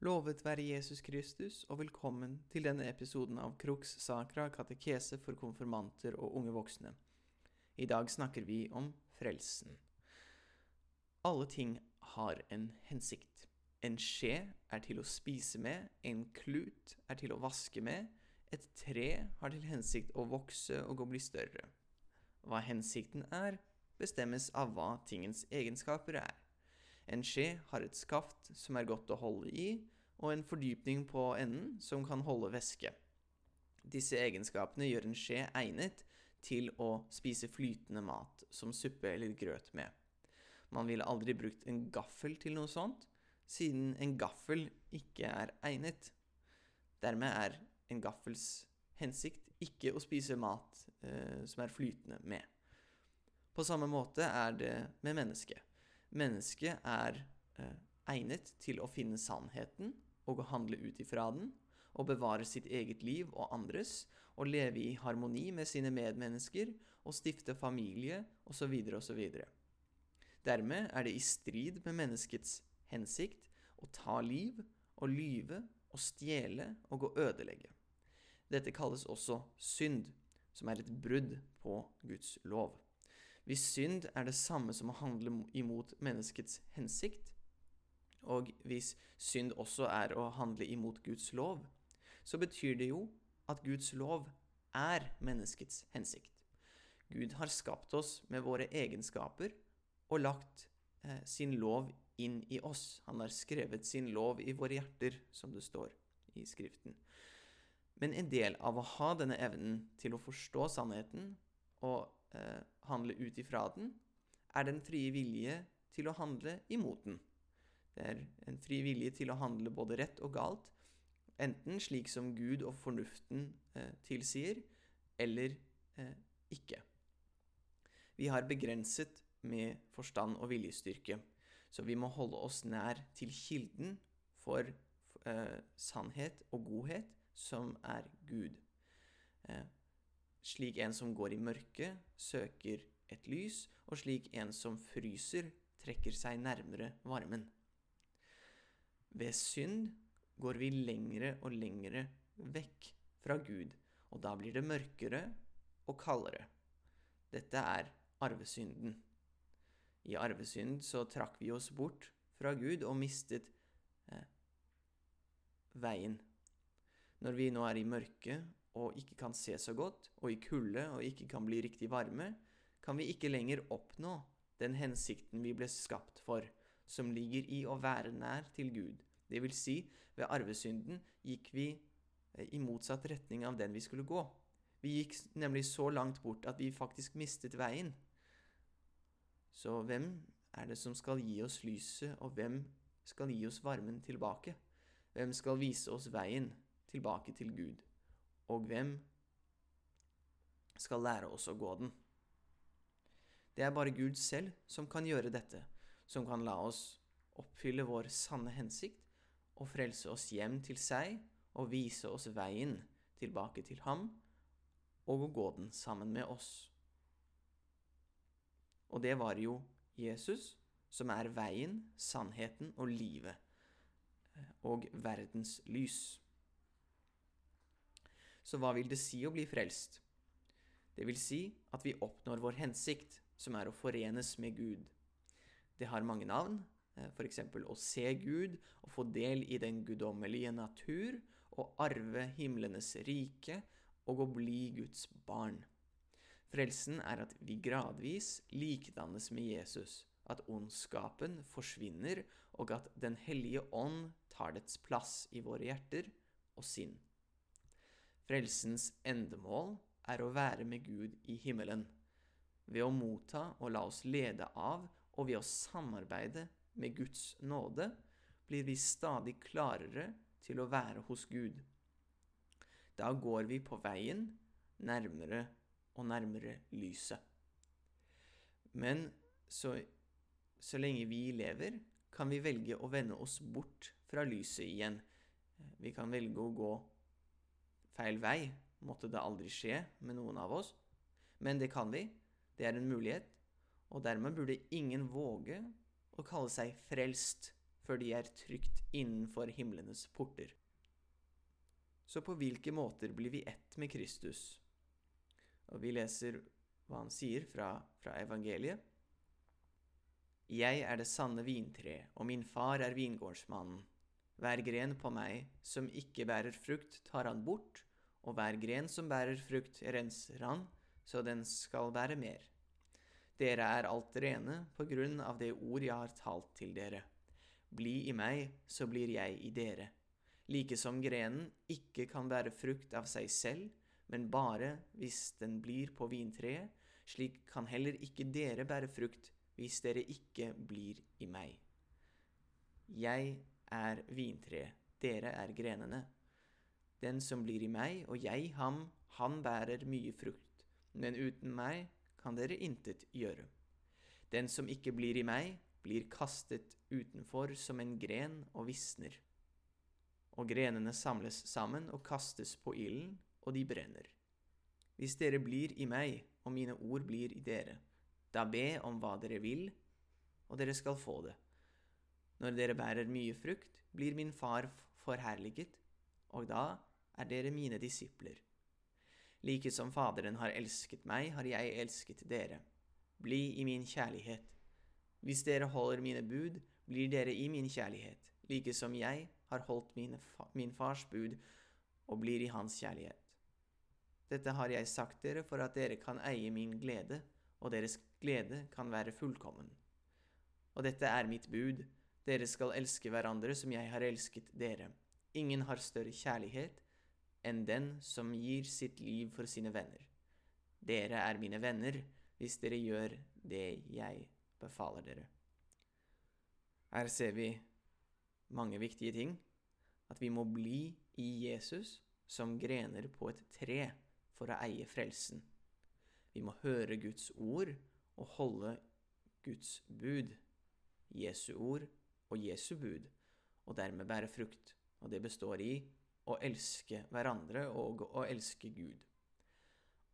Lovet være Jesus Kristus, og velkommen til denne episoden av Crux Sacra katekese for konfirmanter og unge voksne. I dag snakker vi om frelsen. Alle ting har en hensikt. En skje er til å spise med, en klut er til å vaske med, et tre har til hensikt å vokse og å bli større. Hva hensikten er, bestemmes av hva tingens egenskaper er. En skje har et skaft som er godt å holde i, og en fordypning på enden som kan holde væske. Disse egenskapene gjør en skje egnet til å spise flytende mat, som suppe eller grøt med. Man ville aldri brukt en gaffel til noe sånt, siden en gaffel ikke er egnet. Dermed er en gaffels hensikt ikke å spise mat eh, som er flytende med. På samme måte er det med mennesket. Mennesket er eh, egnet til å finne sannheten og å handle ut ifra den, og bevare sitt eget liv og andres, og leve i harmoni med sine medmennesker og stifte familie osv. osv. Dermed er det i strid med menneskets hensikt å ta liv og lyve og stjele og å ødelegge. Dette kalles også synd, som er et brudd på Guds lov. Hvis synd er det samme som å handle imot menneskets hensikt, og hvis synd også er å handle imot Guds lov, så betyr det jo at Guds lov er menneskets hensikt. Gud har skapt oss med våre egenskaper og lagt eh, sin lov inn i oss. Han har skrevet sin lov i våre hjerter, som det står i Skriften. Men en del av å ha denne evnen til å forstå sannheten og eh, handle ut ifra den, er den frie vilje til å handle imot den. Det er en fri vilje til å handle både rett og galt, enten slik som Gud og fornuften eh, tilsier, eller eh, ikke. Vi har begrenset med forstand og viljestyrke, så vi må holde oss nær til kilden for eh, sannhet og godhet, som er Gud. Slik en som går i mørket, søker et lys, og slik en som fryser, trekker seg nærmere varmen. Ved synd går vi lengre og lengre vekk fra Gud, og da blir det mørkere og kaldere. Dette er arvesynden. I arvesynd så trakk vi oss bort fra Gud og mistet eh, veien. Når vi nå er i mørket og ikke kan se så godt, og i kulde og ikke kan bli riktig varme, kan vi ikke lenger oppnå den hensikten vi ble skapt for, som ligger i å være nær til Gud. Det vil si, ved arvesynden gikk vi eh, i motsatt retning av den vi skulle gå. Vi gikk nemlig så langt bort at vi faktisk mistet veien. Så hvem er det som skal gi oss lyset, og hvem skal gi oss varmen tilbake? Hvem skal vise oss veien tilbake til Gud? Og hvem skal lære oss å gå den? Det er bare Gud selv som kan gjøre dette, som kan la oss oppfylle vår sanne hensikt og frelse oss hjem til seg og vise oss veien tilbake til ham, og å gå den sammen med oss. Og det var jo Jesus, som er veien, sannheten og livet, og verdens lys. Så hva vil det si å bli frelst? Det vil si at vi oppnår vår hensikt, som er å forenes med Gud. Det har mange navn, f.eks. å se Gud og få del i den guddommelige natur og arve himlenes rike og å bli Guds barn. Frelsen er at vi gradvis likedannes med Jesus, at ondskapen forsvinner, og at Den hellige ånd tar dets plass i våre hjerter og sinn. Frelsens endemål er å være med Gud i himmelen, ved å motta og la oss lede av, og ved å samarbeide med Guds nåde, blir vi stadig klarere til å være hos Gud. Da går vi på veien nærmere og nærmere lyset. Men så, så lenge vi lever, kan vi velge å vende oss bort fra lyset igjen. Vi kan velge å gå feil vei, måtte det aldri skje med noen av oss. Men det kan vi. Det er en mulighet. Og dermed burde ingen våge å kalle seg frelst før de er trygt innenfor himlenes porter. Så på hvilke måter blir vi ett med Kristus? Og vi leser hva han sier fra, fra evangeliet. Jeg er det sanne vintre, og min far er vingårdsmannen. Hver gren på meg som ikke bærer frukt, tar han bort, og hver gren som bærer frukt, renser han, så den skal bære mer. Dere er alt rene på grunn av det ord jeg har talt til dere. Bli i meg, så blir jeg i dere. Like som grenen ikke kan bære frukt av seg selv, men bare hvis den blir på vintreet, slik kan heller ikke dere bære frukt hvis dere ikke blir i meg. Jeg er vintreet, dere er grenene. Den som blir i meg, og jeg ham, han bærer mye frukt, men uten meg kan dere intet gjøre. Den som ikke blir i meg, blir kastet utenfor som en gren og visner. Og grenene samles sammen og kastes på ilden, og de brenner. Hvis dere blir i meg, og mine ord blir i dere, da be om hva dere vil, og dere skal få det. Når dere bærer mye frukt, blir min far forherliget, og da er dere mine disipler. Like som Faderen har elsket meg, har jeg elsket dere. Bli i min kjærlighet. Hvis dere holder mine bud, blir dere i min kjærlighet, like som jeg har holdt fa min fars bud og blir i hans kjærlighet. Dette har jeg sagt dere for at dere kan eie min glede, og deres glede kan være fullkommen. Og dette er mitt bud, dere skal elske hverandre som jeg har elsket dere. Ingen har større kjærlighet enn den som gir sitt liv for sine venner. Dere er mine venner hvis dere gjør det jeg befaler dere. Her ser vi mange viktige ting. At vi må bli i Jesus som grener på et tre for å eie frelsen. Vi må høre Guds ord og holde Guds bud, Jesu ord og Jesu bud, og dermed bære frukt. Og det består i å elske hverandre og å elske Gud.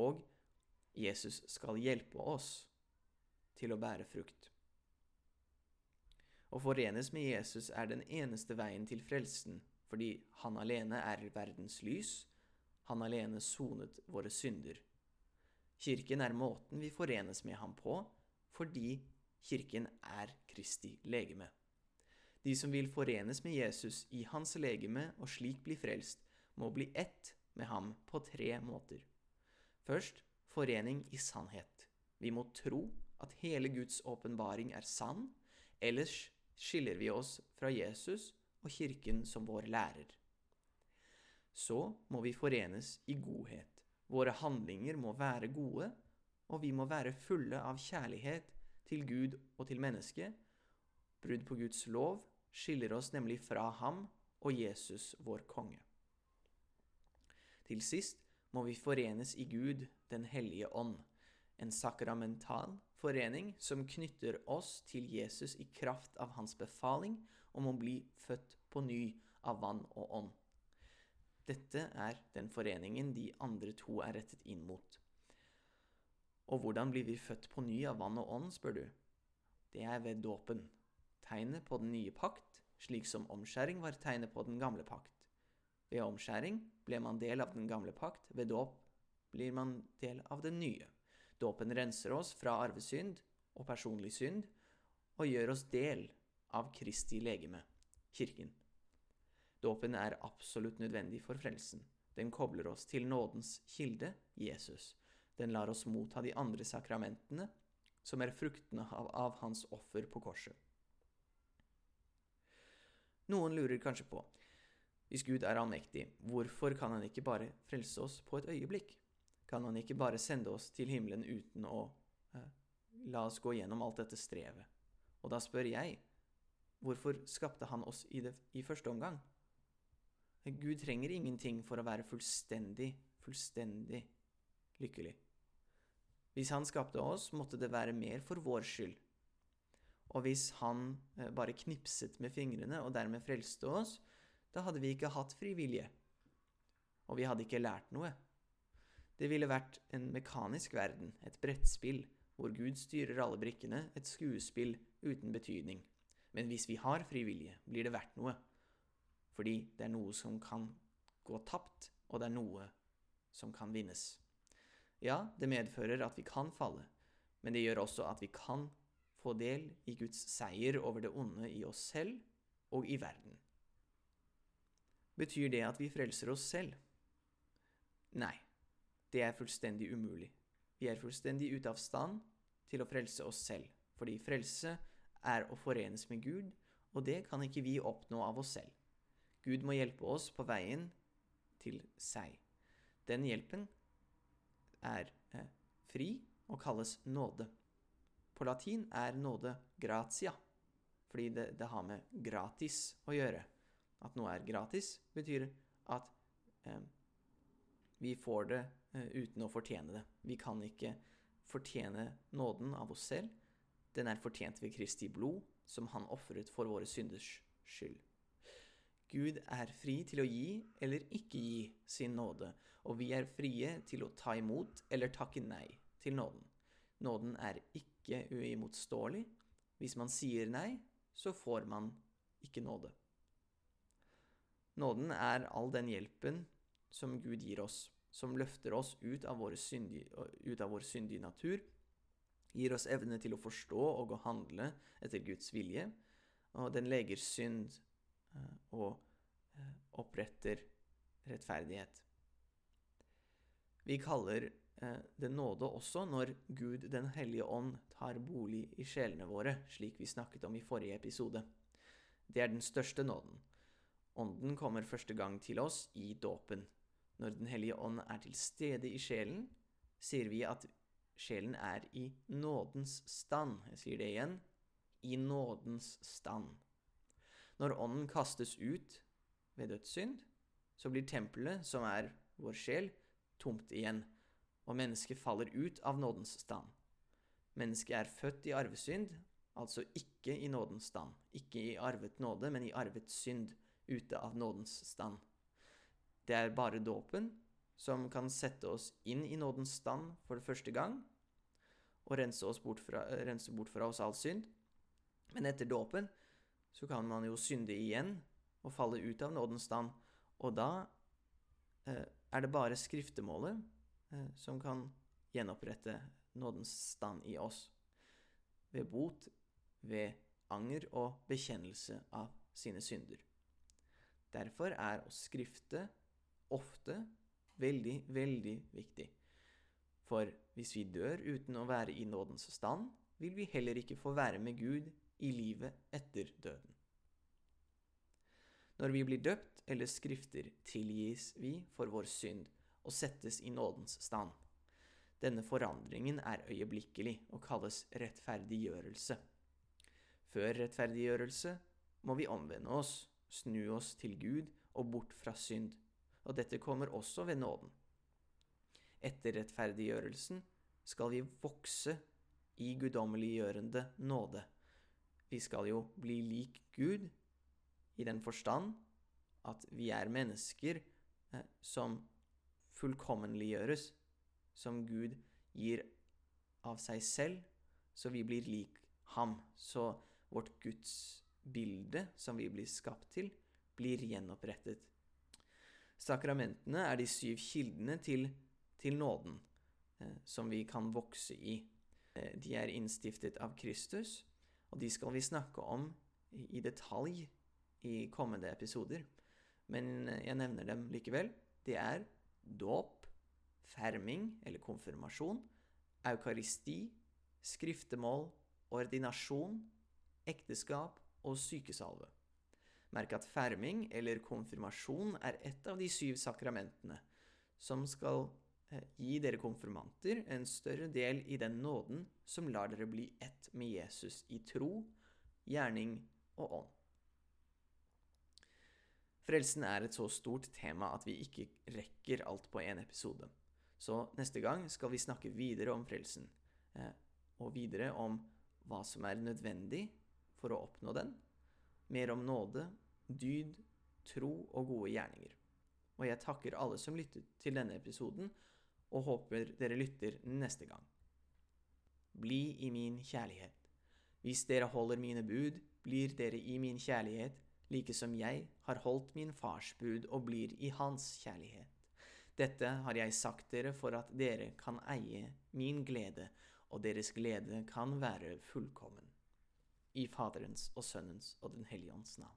Og Jesus skal hjelpe oss til å bære frukt. Å forenes med Jesus er den eneste veien til frelsen, fordi han alene er verdens lys, han alene sonet våre synder. Kirken er måten vi forenes med ham på, fordi kirken er Kristi legeme. De som vil forenes med Jesus i hans legeme og slik bli frelst, må bli ett med ham på tre måter. Først forening i sannhet. Vi må tro at hele Guds åpenbaring er sann, ellers skiller vi oss fra Jesus og Kirken som vår lærer. Så må vi forenes i godhet. Våre handlinger må være gode, og vi må være fulle av kjærlighet til Gud og til mennesket. Brudd på Guds lov skiller oss nemlig fra ham og Jesus, vår konge. Til sist må vi forenes i Gud, Den hellige ånd, en sakramental forening som knytter oss til Jesus i kraft av hans befaling om å bli født på ny av vann og ånd. Dette er den foreningen de andre to er rettet inn mot. Og hvordan blir vi født på ny av vann og ånd, spør du? Det er ved dåpen, tegnet på den nye pakt, slik som omskjæring var tegnet på den gamle pakt. Ved omskjæring ble man del av den gamle pakt, ved dåp blir man del av den nye. Dåpen renser oss fra arvesynd og personlig synd, og gjør oss del av Kristi legeme, kirken. Dåpen er absolutt nødvendig for frelsen. Den kobler oss til nådens kilde, Jesus. Den lar oss motta de andre sakramentene, som er fruktene av, av hans offer på korset. Noen lurer kanskje på, hvis Gud er allmektig, hvorfor kan han ikke bare frelse oss på et øyeblikk? Kan han ikke bare sende oss til himmelen uten å eh, la oss gå gjennom alt dette strevet? Og da spør jeg, hvorfor skapte han oss i, det, i første omgang? Gud trenger ingenting for å være fullstendig, fullstendig lykkelig. Hvis han skapte oss, måtte det være mer for vår skyld. Og hvis han eh, bare knipset med fingrene og dermed frelste oss, da hadde vi ikke hatt fri vilje. Og vi hadde ikke lært noe. Det ville vært en mekanisk verden, et brettspill, hvor Gud styrer alle brikkene, et skuespill uten betydning. Men hvis vi har frivillige, blir det verdt noe. Fordi det er noe som kan gå tapt, og det er noe som kan vinnes. Ja, det medfører at vi kan falle, men det gjør også at vi kan få del i Guds seier over det onde i oss selv og i verden. Betyr det at vi frelser oss selv? Nei, det er fullstendig umulig. Vi er fullstendig ute av stand til å frelse oss selv, fordi frelse er å forenes med Gud, og det kan ikke vi oppnå av oss selv. Gud må hjelpe oss på veien til seg. Den hjelpen er eh, fri og kalles nåde. På latin er nåde gratia, fordi det, det, har med gratis å gjøre. At noe er gratis, betyr at eh, vi får det eh, uten å fortjene det. Vi kan ikke fortjene nåden av oss selv. Den er fortjent ved Kristi blod, som han ofret for våre synders skyld. Gud er fri til å gi eller ikke gi sin nåde, og vi er frie til å ta imot eller takke nei til nåden. Nåden er ikke uimotståelig. Hvis man sier nei, så får man ikke nåde. Nåden er all den hjelpen som Gud gir oss, som løfter oss ut av, syndige, ut av vår syndige natur, gir oss evne til å forstå og å handle etter Guds vilje, og den leger synd eh, og eh, oppretter rettferdighet. Vi kaller det nåde også når Gud den hellige ånd tar bolig i sjelene våre, slik vi snakket om i forrige episode. Det er den største nåden. Ånden kommer første gang til oss i dåpen. Når Den hellige ånd er til stede i sjelen, sier vi at sjelen er i nådens stand. Jeg sier det igjen i nådens stand. Når ånden kastes ut ved dødssynd, så blir tempelet, som er vår sjel, tomt igjen, og mennesket faller ut av nådens stand. Mennesket er født i arvesynd, altså ikke i nådens stand. Ikke i arvet nåde, men i arvet synd, ute av nådens stand. Det er bare dåpen som kan sette oss inn i nådens stand for det første gang og rense, bort fra, rense bort fra oss all synd. Men etter dåpen så kan man jo synde igjen og falle ut av nådens stand. Og da eh, er det bare skriftemålet som kan gjenopprette nådens stand i oss. Ved bot, ved anger og bekjennelse av sine synder. Derfor er å skrifte ofte veldig, veldig viktig. For hvis vi dør uten å være i nådens stand, vil vi heller ikke få være med Gud i livet etter døden. Når vi blir døpt eller skrifter, tilgis vi for vår synd og settes i nådens stand. Denne forandringen er øyeblikkelig og kalles rettferdiggjørelse. Før rettferdiggjørelse må vi omvende oss, snu oss til Gud og bort fra synd og dette kommer også ved nåden. Etter rettferdiggjørelsen skal vi vokse i guddommeliggjørende nåde. Vi skal jo bli lik Gud i den forstand at vi er mennesker eh, som fullkommenliggjøres, som Gud gir av seg selv, så vi blir lik ham. Så vårt Guds bilde, som vi blir skapt til, blir gjenopprettet Sakramentene er de syv kildene til, til nåden eh, som vi kan vokse i. Eh, de er innstiftet av Kristus, og de skal vi snakke om i, i detalj i kommende episoder. Men eh, jeg nevner dem likevel. Det er dåp, ferming eller konfirmasjon, eukaristi, skriftemål, ordinasjon, ekteskap og sykesalve. Merk at ferming eller konfirmasjon er et av de syv sakramentene som skal eh, gi dere konfirmanter en større del i den nåden som lar dere bli ett med Jesus i tro, gjerning og ånd. Frelsen er et så stort tema at vi ikke rekker alt på én episode. Så neste gang skal vi snakke videre om frelsen, eh, og videre om hva som er nødvendig for å oppnå den, mer om nåde, dyd, tro og gode gjerninger. Og jeg takker alle som lyttet til denne episoden, og håper dere lytter neste gang. Bli i min kjærlighet. Hvis dere holder mine bud, blir dere i min kjærlighet, like som jeg har holdt min fars bud og blir i hans kjærlighet. Dette har jeg sagt dere for at dere kan eie min glede, og deres glede kan være fullkommen. I Faderens og Sønnens og Den hellige ånds navn.